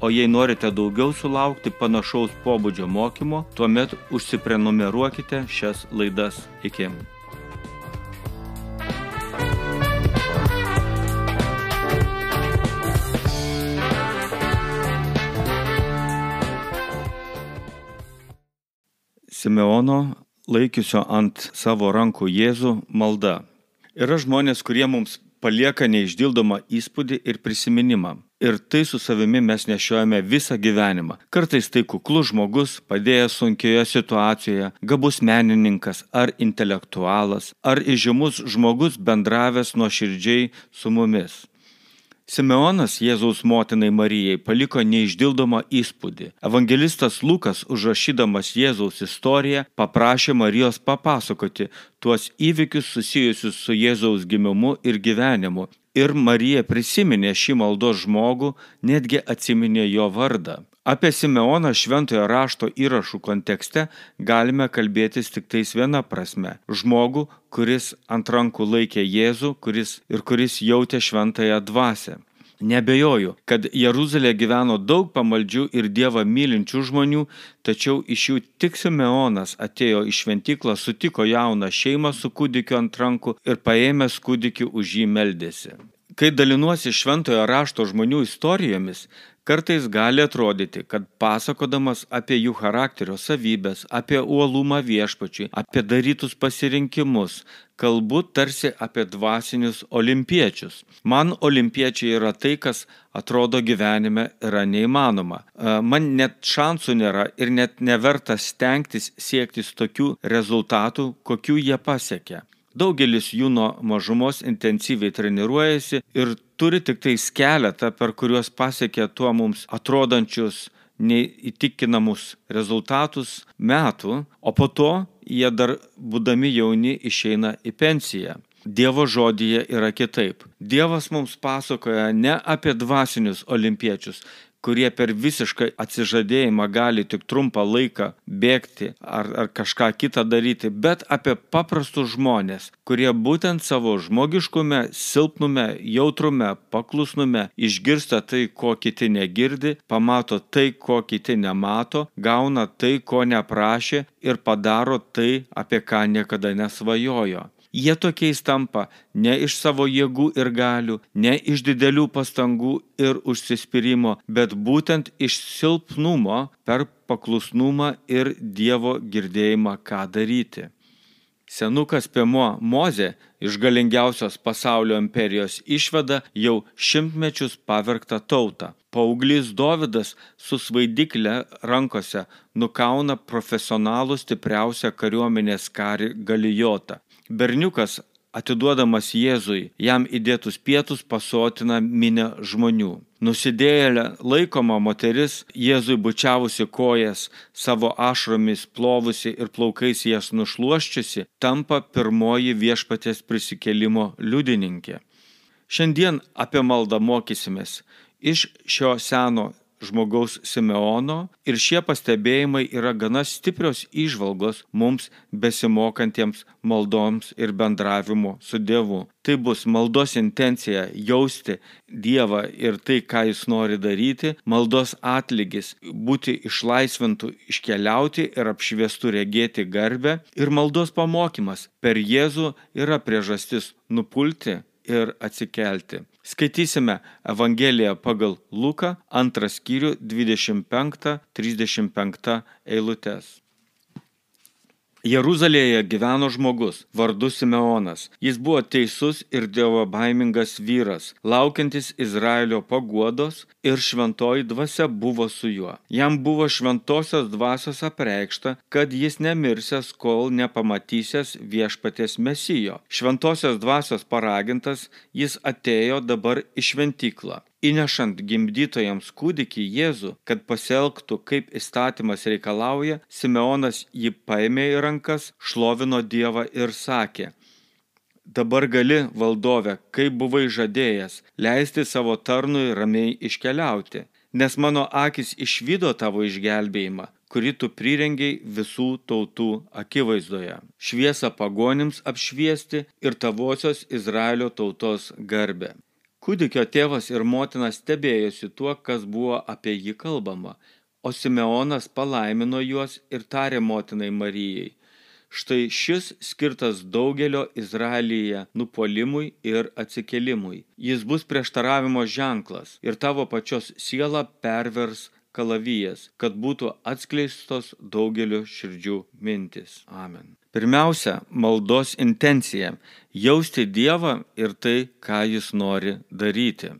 O jei norite daugiau sulaukti panašaus pobūdžio mokymo, tuomet užsiprenumeruokite šias laidas. Iki. Simeono laikiusio ant savo rankų Jėzų malda. Yra žmonės, kurie mums palieka neišdildomą įspūdį ir prisiminimą. Ir tai su savimi mes nešiojame visą gyvenimą. Kartais tai kuklus žmogus, padėjęs sunkioje situacijoje, gabus menininkas ar intelektualas, ar įžymus žmogus bendravęs nuo širdžiai su mumis. Simeonas Jėzaus motinai Marijai paliko neišdildomą įspūdį. Evangelistas Lukas, užrašydamas Jėzaus istoriją, paprašė Marijos papasakoti tuos įvykius susijusius su Jėzaus gimimu ir gyvenimu ir Marija prisiminė šį maldos žmogų, netgi atsiminė jo vardą. Apie Simeoną šventojo rašto įrašų kontekste galime kalbėtis tik tais viena prasme - žmogų, kuris ant rankų laikė Jėzų kuris, ir kuris jautė šventąją dvasę. Nebejoju, kad Jeruzalė gyveno daug pamaldžių ir Dievą mylinčių žmonių, tačiau iš jų tik Simeonas atėjo į šventyklą, sutiko jauną šeimą su kūdikiu ant rankų ir paėmęs kūdikį už jį meldėsi. Kai dalinuosi šventojo rašto žmonių istorijomis, Kartais gali atrodyti, kad pasakodamas apie jų charakterio savybės, apie uolumą viešpačiui, apie darytus pasirinkimus, kalbu tarsi apie dvasinius olimpiečius. Man olimpiečiai yra tai, kas atrodo gyvenime yra neįmanoma. Man net šansų nėra ir net neverta stengtis siektis tokių rezultatų, kokių jie pasiekia. Daugelis jų nuo mažumos intensyviai treniruojasi ir turi tik tais keletą, per kuriuos pasiekia tuo mums atrodančius neįtikinamus rezultatus metų, o po to jie dar būdami jauni išeina į pensiją. Dievo žodyje yra kitaip. Dievas mums pasakoja ne apie dvasinius olimpiečius, kurie per visišką atsižadėjimą gali tik trumpą laiką bėgti ar, ar kažką kitą daryti, bet apie paprastus žmonės, kurie būtent savo žmogiškume, silpnume, jautrume, paklusnume išgirsta tai, ko kiti negirdi, pamato tai, ko kiti nemato, gauna tai, ko neprašė ir padaro tai, apie ką niekada nesvajojo. Jie tokiais tampa ne iš savo jėgų ir galių, ne iš didelių pastangų ir užsispyrimo, bet būtent iš silpnumo per paklusnumą ir Dievo girdėjimą, ką daryti. Senukas Piemuo Moze iš galingiausios pasaulio imperijos išveda jau šimtmečius pavergtą tautą. Pauglys Dovydas su svaidiklė rankose nukauna profesionalų stipriausią kariuomenės karį galijotą. Berniukas, atiduodamas Jėzui, jam įdėtus pietus pasotina minę žmonių. Nusidėjėlė laikoma moteris, Jėzui bučiavusi kojas, savo ašromis plovusi ir plaukais jas nušluoščiusi, tampa pirmoji viešpatės prisikelimo liudininkė. Šiandien apie maldą mokysimės iš šio seno žmogaus Simeono ir šie pastebėjimai yra gana stiprios išvalgos mums besimokantiems maldoms ir bendravimo su Dievu. Tai bus maldos intencija jausti Dievą ir tai, ką Jis nori daryti, maldos atlygis būti išlaisvintų, iškeliauti ir apšviestų regėti garbę ir maldos pamokymas per Jėzų yra priežastis nupulti ir atsikelti. Skaitysime Evangeliją pagal Luką, antrą skyrių 25-35 eilutes. Jeruzalėje gyveno žmogus, vardu Simeonas. Jis buvo teisus ir dievo baimingas vyras, laukiantis Izraelio paguodos ir šventoji dvasia buvo su juo. Jam buvo šventosios dvasios apreikšta, kad jis nemirsęs, kol nepamatysęs viešpatės mesijo. Šventosios dvasios paragintas, jis atėjo dabar į šventyklą. Įnešant gimdytojams kūdikį Jėzų, kad pasielgtų kaip įstatymas reikalauja, Simeonas jį paėmė į rankas, šlovino Dievą ir sakė, Dabar gali, valdove, kaip buvai žadėjęs, leisti savo tarnui ramiai iškeliauti, nes mano akis išvydo tavo išgelbėjimą, kurį tu prirengiai visų tautų akivaizdoje. Šviesą pagonims apšviesti ir tavosios Izraelio tautos garbę. Kūdikio tėvas ir motina stebėjosi tuo, kas buvo apie jį kalbama, o Simeonas palaimino juos ir tarė motinai Marijai. Štai šis skirtas daugelio Izraelyje nupolimui ir atsikelimui. Jis bus prieštaravimo ženklas ir tavo pačios siela pervers kalavijas, kad būtų atskleistos daugelio širdžių mintis. Amen. Pirmiausia, maldos intencija - jausti Dievą ir tai, ką Jis nori daryti.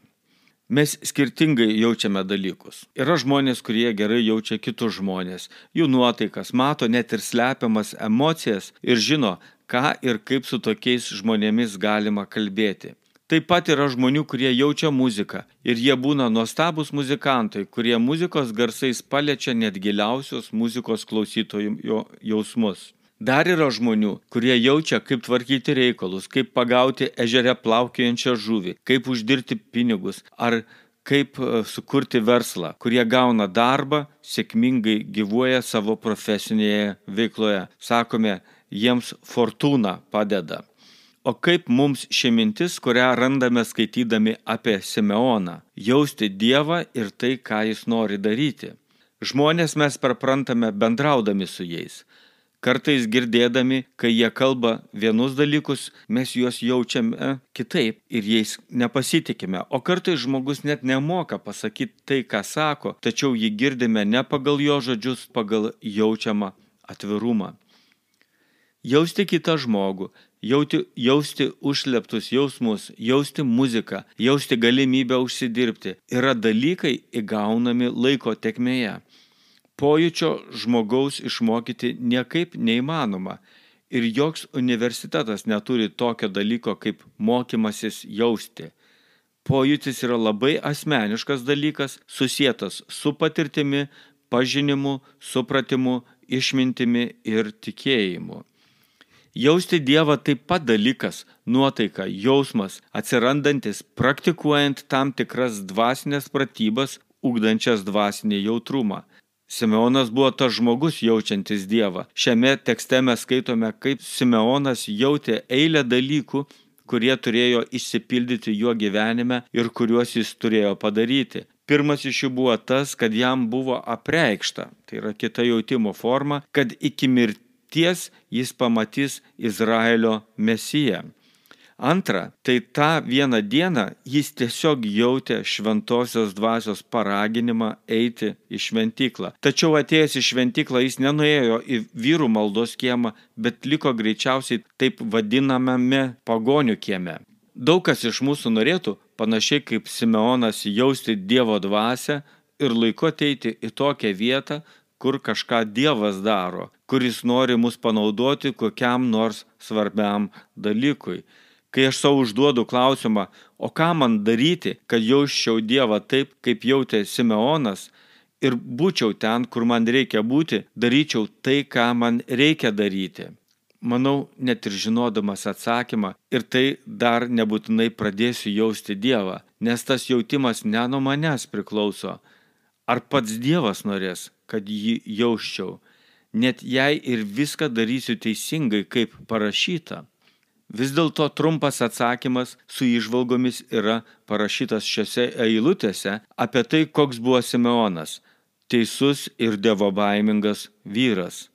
Mes skirtingai jaučiame dalykus. Yra žmonės, kurie gerai jaučia kitus žmonės, jų nuotaikas, mato net ir slepiamas emocijas ir žino, ką ir kaip su tokiais žmonėmis galima kalbėti. Taip pat yra žmonių, kurie jaučia muziką ir jie būna nuostabus muzikantai, kurie muzikos garsais paliečia net giliausius muzikos klausytojų jausmus. Dar yra žmonių, kurie jaučia, kaip tvarkyti reikalus, kaip pagauti ežere plaukiojančią žuvį, kaip uždirbti pinigus ar kaip e, sukurti verslą, kurie gauna darbą, sėkmingai gyvuoja savo profesinėje veikloje. Sakome, jiems fortūna padeda. O kaip mums ši mintis, kurią randame skaitydami apie Simeoną - jausti Dievą ir tai, ką jis nori daryti. Žmonės mes perprantame bendraudami su jais. Kartais girdėdami, kai jie kalba vienus dalykus, mes juos jaučiame kitaip ir jais nepasitikime. O kartais žmogus net nemoka pasakyti tai, ką sako, tačiau jį girdime ne pagal jo žodžius, pagal jaučiamą atvirumą. Jausti kitą žmogų, jauti, jausti užsleptus jausmus, jausti muziką, jausti galimybę užsidirbti yra dalykai įgaunami laiko tekmėje. Pojūčio žmogaus išmokyti niekaip neįmanoma ir joks universitetas neturi tokio dalyko kaip mokymasis jausti. Pojūtis yra labai asmeniškas dalykas, susijęs su patirtimi, pažinimu, supratimu, išmintimi ir tikėjimu. Jausti Dievą taip pat dalykas, nuotaika, jausmas, atsirandantis praktikuojant tam tikras dvasinės pratybas, ugdančias dvasinį jautrumą. Simeonas buvo tas žmogus jaučiantis Dievą. Šiame tekste mes skaitome, kaip Simeonas jautė eilę dalykų, kurie turėjo išsipildyti jo gyvenime ir kuriuos jis turėjo padaryti. Pirmas iš jų buvo tas, kad jam buvo apreikšta, tai yra kita jautimo forma, kad iki mirties jis pamatys Izraelio mesiją. Antra, tai tą vieną dieną jis tiesiog jautė šventosios dvasios paraginimą eiti į šventyklą. Tačiau atėjęs į šventyklą jis nenuėjo į vyrų maldos kiemą, bet liko greičiausiai taip vadinamame pagonių kieme. Daug kas iš mūsų norėtų, panašiai kaip Simeonas, jausti Dievo dvasę ir laiku ateiti į tokią vietą, kur kažką Dievas daro, kuris nori mus panaudoti kokiam nors svarbiam dalykui. Kai aš savo užduodu klausimą, o ką man daryti, kad jausčiau Dievą taip, kaip jautė Simeonas ir būčiau ten, kur man reikia būti, daryčiau tai, ką man reikia daryti. Manau, net ir žinodamas atsakymą, ir tai dar nebūtinai pradėsiu jausti Dievą, nes tas jautimas ne nuo manęs priklauso. Ar pats Dievas norės, kad jį jausčiau, net jei ir viską darysiu teisingai, kaip parašyta. Vis dėlto trumpas atsakymas su išvalgomis yra parašytas šiose eilutėse apie tai, koks buvo Simeonas - teisus ir dievobaimingas vyras.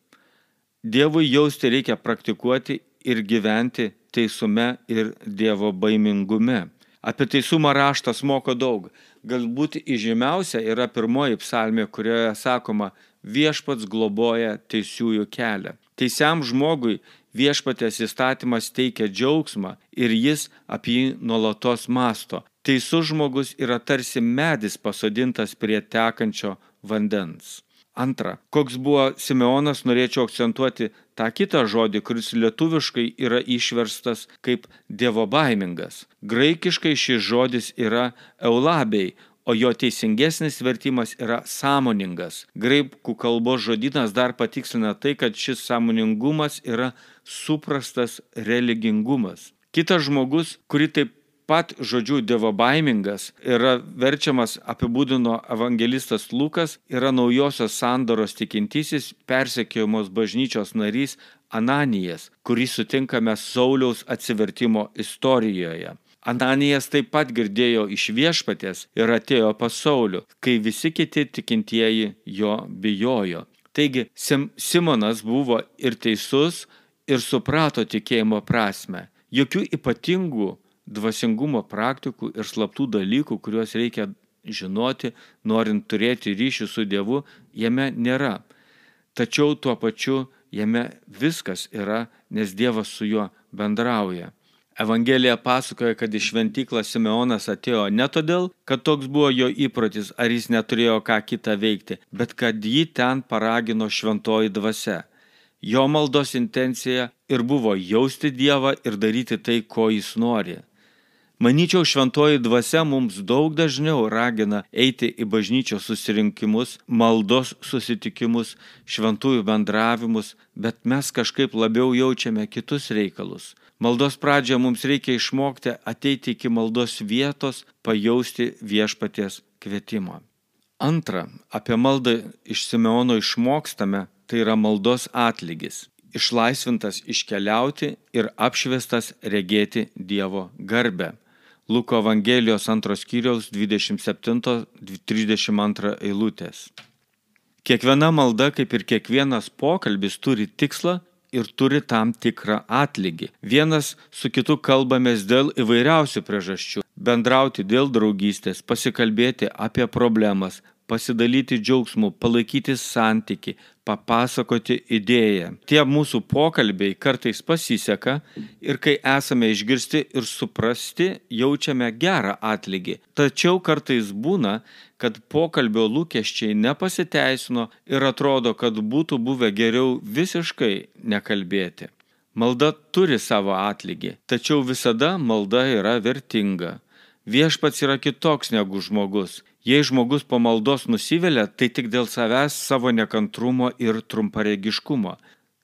Dievui jausti reikia praktikuoti ir gyventi teisume ir dievo baimingume. Apie teisumą raštas moko daug. Galbūt įžymiausia yra pirmoji psalmė, kurioje sakoma viešpats globoja teisiųjų kelią. Teisiam žmogui viešpatės įstatymas teikia džiaugsmą ir jis apie jį nuolatos masto. Teisus žmogus yra tarsi medis pasodintas prie tekančio vandens. Antra, koks buvo Simeonas, norėčiau akcentuoti tą kitą žodį, kuris lietuviškai yra išverstas kaip dievo baimingas. Graikiškai šis žodis yra eulabei, o jo teisingesnis vertimas yra sąmoningas. Graikų kalbos žodynas dar patikslina tai, kad šis sąmoningumas yra suprastas religingumas. Kitas žmogus, kurį taip pat žodžiu dievobaimingas yra verčiamas apibūdino evangelistas Lukas, yra naujosios sandoros tikintysis persekiojamos bažnyčios narys Ananijas, kurį sutinkame Sauliaus atsivertimo istorijoje. Ananijas taip pat girdėjo iš viešpatės ir atėjo pas Saulių, kai visi kiti tikintieji jo bijojo. Taigi Sim Simonas buvo ir teisus, ir suprato tikėjimo prasme. Jokių ypatingų dvasingumo praktikų ir slaptų dalykų, kuriuos reikia žinoti, norint turėti ryšį su Dievu, jame nėra. Tačiau tuo pačiu jame viskas yra, nes Dievas su juo bendrauja. Evangelija pasakoja, kad į šventyklą Simeonas atėjo ne todėl, kad toks buvo jo įprotis, ar jis neturėjo ką kitą veikti, bet kad jį ten paragino šventoji dvasia. Jo maldos intencija ir buvo jausti Dievą ir daryti tai, ko jis nori. Manyčiau, šventoji dvasia mums daug dažniau ragina eiti į bažnyčios susirinkimus, maldos susitikimus, šventųjų bendravimus, bet mes kažkaip labiau jaučiame kitus reikalus. Maldos pradžioje mums reikia išmokti ateiti iki maldos vietos, pajausti viešpaties kvietimą. Antra, apie maldą iš Simeono išmokstame, tai yra maldos atlygis išlaisvintas iškeliauti ir apšviestas regėti Dievo garbę. Luko Evangelijos antros skyriaus 27-32 eilutės. Kiekviena malda, kaip ir kiekvienas pokalbis, turi tikslą ir turi tam tikrą atlygį. Vienas su kitu kalbamės dėl įvairiausių priežasčių - bendrauti dėl draugystės, pasikalbėti apie problemas, pasidalyti džiaugsmu, palaikyti santyki, papasakoti idėją. Tie mūsų pokalbiai kartais pasiseka ir kai esame išgirsti ir suprasti, jaučiame gerą atlygį. Tačiau kartais būna, kad pokalbio lūkesčiai nepasiteisino ir atrodo, kad būtų buvę geriau visiškai nekalbėti. Malda turi savo atlygį, tačiau visada malda yra vertinga. Viešpats yra kitoks negu žmogus. Jei žmogus po maldos nusivelia, tai tik dėl savęs savo nekantrumo ir trumparegiškumo.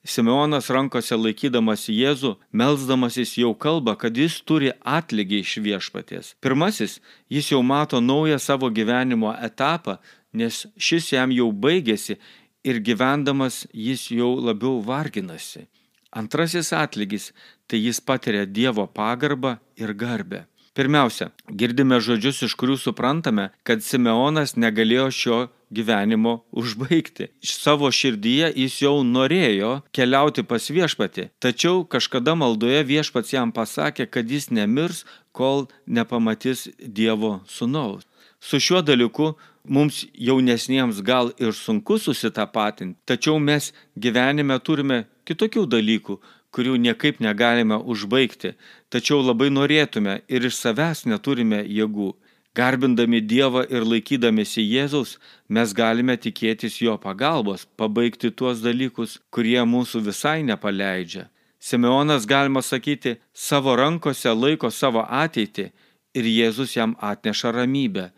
Simeonas rankose laikydamas Jėzų, melzdamasis jau kalba, kad jis turi atlygį iš viešpaties. Pirmasis, jis jau mato naują savo gyvenimo etapą, nes šis jam jau baigėsi ir gyvendamas jis jau labiau varginasi. Antrasis atlygis, tai jis patiria Dievo pagarbą ir garbę. Pirmiausia, girdime žodžius, iš kurių suprantame, kad Simeonas negalėjo šio gyvenimo užbaigti. Savo širdyje jis jau norėjo keliauti pas viešpatį, tačiau kažkada maldoje viešpats jam pasakė, kad jis nemirs, kol nepamatys Dievo sunaus. Su šiuo dalyku mums jaunesniems gal ir sunku susitapatinti, tačiau mes gyvenime turime kitokių dalykų, kurių niekaip negalime užbaigti, tačiau labai norėtume ir iš savęs neturime jėgų. Garbindami Dievą ir laikydamėsi Jėzaus, mes galime tikėtis Jo pagalbos, pabaigti tuos dalykus, kurie mūsų visai nepaleidžia. Simeonas, galima sakyti, savo rankose laiko savo ateitį ir Jėzus jam atneša ramybę.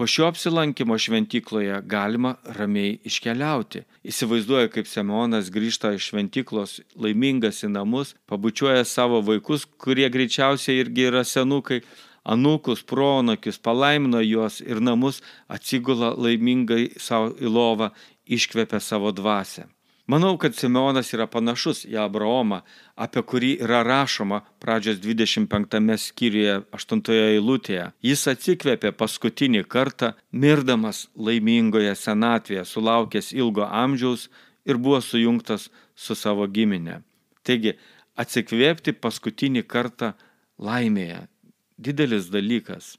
Po šio apsilankimo šventykloje galima ramiai iškeliauti. Įsivaizduoja, kaip Semonas grįžta iš šventyklos laimingas į namus, pabučiuoja savo vaikus, kurie greičiausiai irgi yra senukai, anūkus, pronokius, palaimino juos ir namus atsigula laimingai savo į lovą, iškvepia savo dvasę. Manau, kad Simeonas yra panašus į Abraomą, apie kurį yra rašoma pradžios 25 skyriuje 8 eilutėje. Jis atsikvėpė paskutinį kartą, mirdamas laimingoje senatvėje, sulaukęs ilgo amžiaus ir buvo sujungtas su savo giminė. Taigi, atsikvėpti paskutinį kartą laimėje. Didelis dalykas.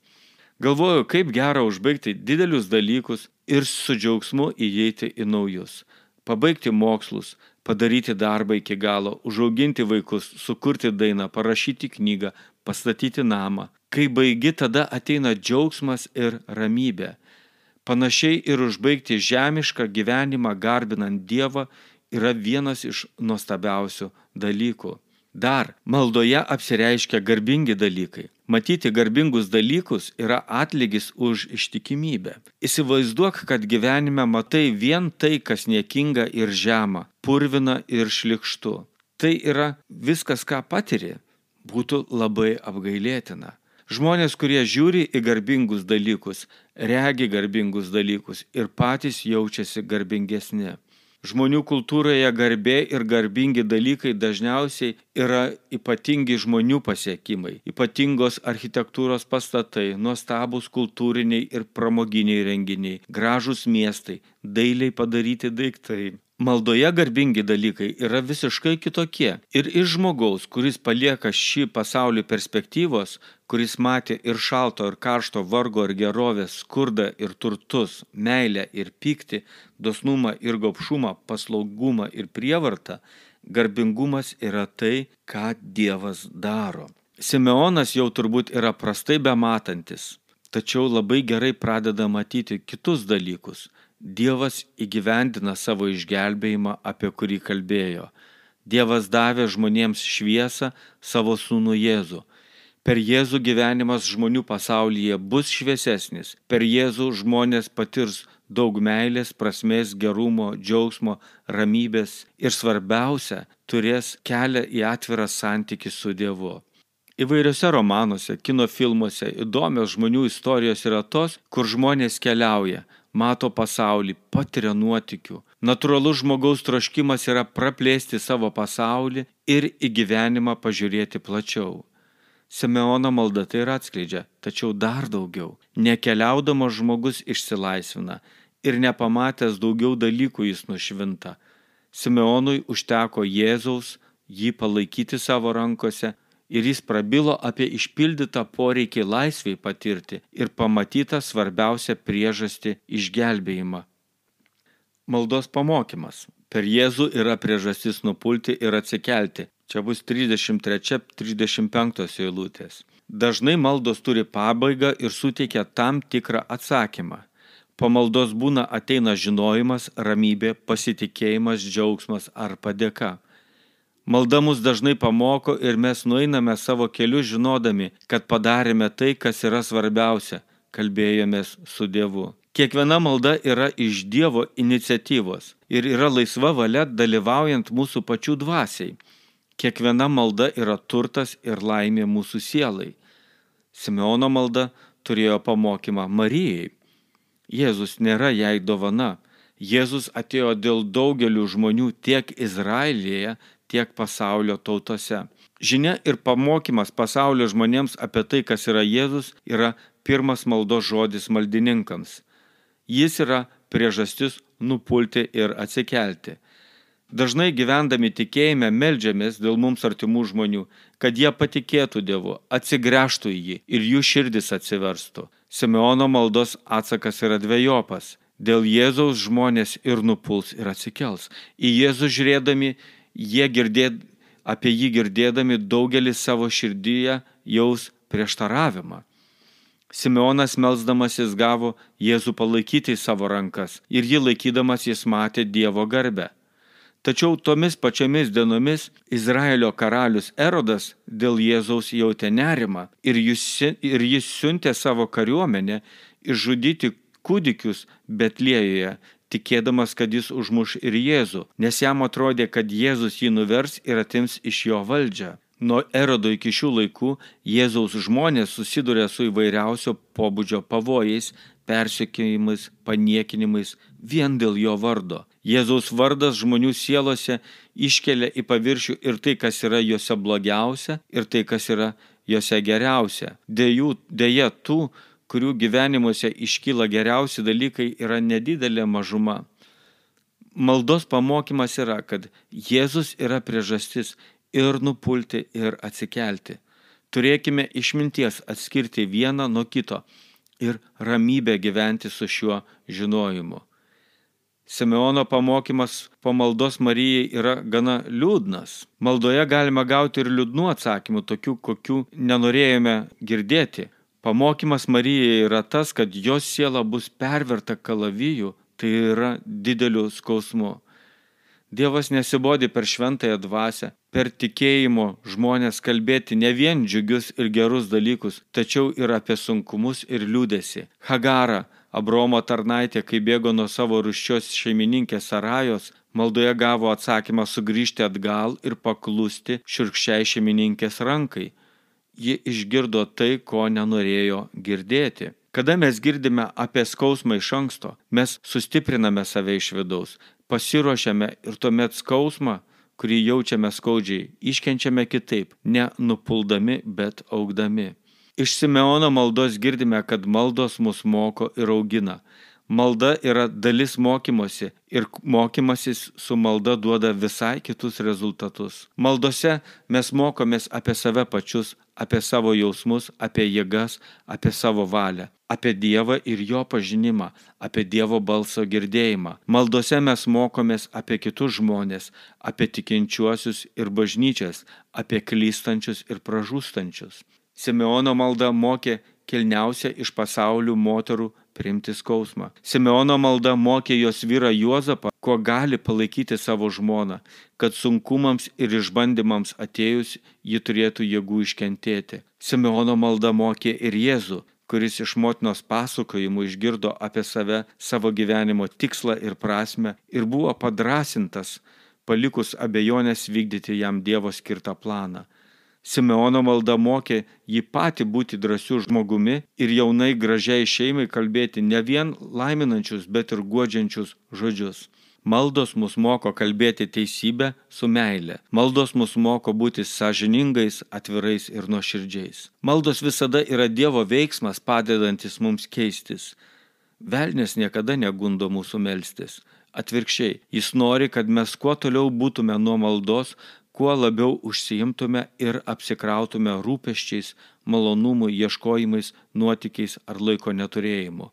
Galvoju, kaip gera užbaigti didelius dalykus ir su džiaugsmu įeiti į naujus pabaigti mokslus, padaryti darbą iki galo, užauginti vaikus, sukurti dainą, parašyti knygą, pastatyti namą. Kai baigi, tada ateina džiaugsmas ir ramybė. Panašiai ir užbaigti žemišką gyvenimą garbinant Dievą yra vienas iš nuostabiausių dalykų. Dar maldoje apsireiškia garbingi dalykai. Matyti garbingus dalykus yra atlygis už ištikimybę. Įsivaizduok, kad gyvenime matai vien tai, kas niekinga ir žema, purvina ir šlikštu. Tai yra viskas, ką patiri, būtų labai apgailėtina. Žmonės, kurie žiūri į garbingus dalykus, regi garbingus dalykus ir patys jaučiasi garbingesni. Žmonių kultūroje garbė ir garbingi dalykai dažniausiai yra ypatingi žmonių pasiekimai, ypatingos architektūros pastatai, nuostabus kultūriniai ir pramoginiai renginiai, gražūs miestai, dailiai padaryti daiktai, Maldoje garbingi dalykai yra visiškai kitokie. Ir iš žmogaus, kuris palieka šį pasaulį perspektyvos, kuris matė ir šalto, ir karšto vargo, ir gerovės, skurdą, ir turtus, meilę, ir pyktį, dosnumą, ir gopšumą, paslaugumą ir prievartą, garbingumas yra tai, ką Dievas daro. Simeonas jau turbūt yra prastai bematantis, tačiau labai gerai pradeda matyti kitus dalykus Dievas įgyvendina savo išgelbėjimą, apie kurį kalbėjo. Dievas davė žmonėms šviesą savo sūnų Jėzų. Per Jėzų gyvenimas žmonių pasaulyje bus šviesesnis. Per Jėzų žmonės patirs daug meilės, prasmės, gerumo, džiaugsmo, ramybės ir svarbiausia, turės kelią į atvirą santykį su Dievu. Įvairiose romanuose, kino filmuose įdomios žmonių istorijos yra tos, kur žmonės keliauja, mato pasaulį, patiria nuotikių. Natūralus žmogaus troškimas yra praplėsti savo pasaulį ir į gyvenimą pažiūrėti plačiau. Simeono malda tai ir atskleidžia, tačiau dar daugiau. Nekeliaudamas žmogus išsilaisvina ir nepamatęs daugiau dalykų jis nušvinta. Simeonui užteko Jėzaus jį palaikyti savo rankose, ir jis prabilo apie išpildytą poreikį laisviai patirti ir pamatytą svarbiausią priežastį išgelbėjimą. Maldos pamokymas. Per Jėzų yra priežastis nupulti ir atsikelti. Čia bus 33-35 eilutės. Dažnai maldos turi pabaigą ir suteikia tam tikrą atsakymą. Po maldos būna ateina žinojimas, ramybė, pasitikėjimas, džiaugsmas ar padėka. Malda mus dažnai pamoko ir mes nueiname savo keliu žinodami, kad padarėme tai, kas yra svarbiausia - kalbėjomės su Dievu. Kiekviena malda yra iš Dievo iniciatyvos ir yra laisva valia dalyvaujant mūsų pačių dvasiai. Kiekviena malda yra turtas ir laimė mūsų sielai. Simeono malda turėjo pamokymą Marijai. Jėzus nėra jai dovana. Jėzus atėjo dėl daugelių žmonių tiek Izraelyje, tiek pasaulio tautose. Žinia ir pamokymas pasaulio žmonėms apie tai, kas yra Jėzus, yra pirmas maldos žodis maldininkams. Jis yra priežastis nupulti ir atsikelti. Dažnai gyvendami tikėjime melžiamės dėl mums artimų žmonių, kad jie patikėtų Dievu, atsigręžtų į jį ir jų širdis atsiverstų. Simeono maldos atsakas yra dviejopas. Dėl Jėzaus žmonės ir nupuls ir atsikels. Į Jėzų žiūrėdami jie girdėd, apie jį girdėdami daugelis savo širdyje jaus prieštaravimą. Simeonas melzdamasis gavo Jėzų palaikyti į savo rankas ir jį laikydamas jis matė Dievo garbę. Tačiau tomis pačiomis dienomis Izraelio karalius Erodas dėl Jėzaus jautė nerimą ir jis, ir jis siuntė savo kariuomenę išžudyti kūdikius Betlėjoje tikėdamas, kad jis užmuš ir Jėzų, nes jam atrodė, kad Jėzus jį nuvers ir atims iš jo valdžią. Nuo erodo iki šių laikų Jėzaus žmonės susiduria su įvairiausio pobūdžio pavojais, persiekėjimais, paniekinimais vien dėl jo vardo. Jėzaus vardas žmonių sielose iškelia į paviršių ir tai, kas yra juose blogiausia, ir tai, kas yra juose geriausia. Dėjų, dėja tų, kurių gyvenimuose iškyla geriausi dalykai, yra nedidelė mažuma. Maldos pamokymas yra, kad Jėzus yra priežastis ir nupulti, ir atsikelti. Turėkime išminties atskirti vieną nuo kito ir ramybę gyventi su šiuo žinojimu. Simeono pamokymas po maldos Marijai yra gana liūdnas. Maldoje galima gauti ir liūdnų atsakymų, tokių, kokių nenorėjome girdėti. Pamokymas Marijai yra tas, kad jos siela bus perverta kalavijų, tai yra dideliu skausmu. Dievas nesibodi per šventąją dvasę, per tikėjimo žmonės kalbėti ne vien džiugius ir gerus dalykus, tačiau ir apie sunkumus ir liūdėsi. Hagara, Abromo tarnaitė, kai bėgo nuo savo ruščios šeimininkės Sarajos, maldoje gavo atsakymą sugrįžti atgal ir paklusti širkščiai šeimininkės rankai. Ji išgirdo tai, ko nenorėjo girdėti. Kada mes girdime apie skausmą iš anksto, mes sustipriname save iš vidaus, pasiruošiame ir tuomet skausmą, kurį jaučiame skaudžiai, iškenčiame kitaip, ne nupuldami, bet augdami. Iš Simeono maldos girdime, kad maldos mus moko ir augina. Malda yra dalis mokymosi ir mokymasis su malda duoda visai kitus rezultatus. Maldose mes mokomės apie save pačius, apie savo jausmus, apie jėgas, apie savo valią, apie Dievą ir jo pažinimą, apie Dievo balso girdėjimą. Maldose mes mokomės apie kitus žmonės, apie tikinčiuosius ir bažnyčias, apie klystančius ir pražūstančius. Simeono malda mokė kilniausia iš pasaulių moterų priimti skausmą. Simeono malda mokė jos vyrą Juozapą, kuo gali palaikyti savo žmoną, kad sunkumams ir išbandymams atėjus ji turėtų jėgų iškentėti. Simeono malda mokė ir Jėzų, kuris iš motinos pasakojimų išgirdo apie save, savo gyvenimo tikslą ir prasme ir buvo padrasintas, palikus abejonės vykdyti jam Dievo skirtą planą. Simeono malda mokė jį patį būti drąsiu žmogumi ir jaunai gražiai šeimai kalbėti ne vien laiminančius, bet ir guodžiančius žodžius. Maldos mus moko kalbėti teisybę su meile. Maldos mus moko būti sąžiningais, atvirais ir nuoširdžiais. Maldos visada yra Dievo veiksmas padedantis mums keistis. Velnes niekada negundo mūsų melstis. Atvirkščiai, jis nori, kad mes kuo toliau būtume nuo maldos, kuo labiau užsiimtume ir apsikrautume rūpeščiais, malonumų ieškojimais, nuotikiais ar laiko neturėjimu.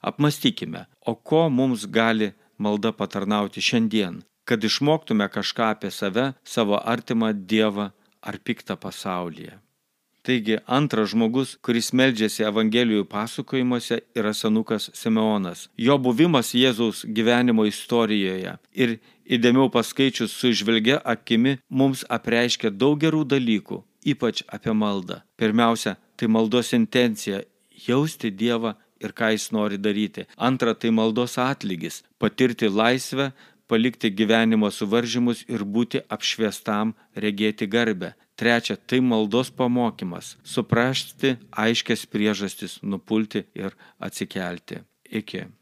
Apmastykime, o ko mums gali malda patarnauti šiandien, kad išmoktume kažką apie save, savo artimą Dievą ar piktą pasaulyje. Taigi antras žmogus, kuris meldžiasi Evangelijų pasakojimuose, yra senukas Simeonas. Jo buvimas Jėzaus gyvenimo istorijoje ir įdėmiau paskaičius su žvelgia akimi mums apreiškia daug gerų dalykų, ypač apie maldą. Pirmiausia, tai maldos intencija - jausti Dievą ir ką jis nori daryti. Antra, tai maldos atlygis - patirti laisvę, palikti gyvenimo suvaržymus ir būti apšviestam, regėti garbę. Trečia, tai maldos pamokymas - suprasti aiškias priežastis, nupulti ir atsikelti. Iki.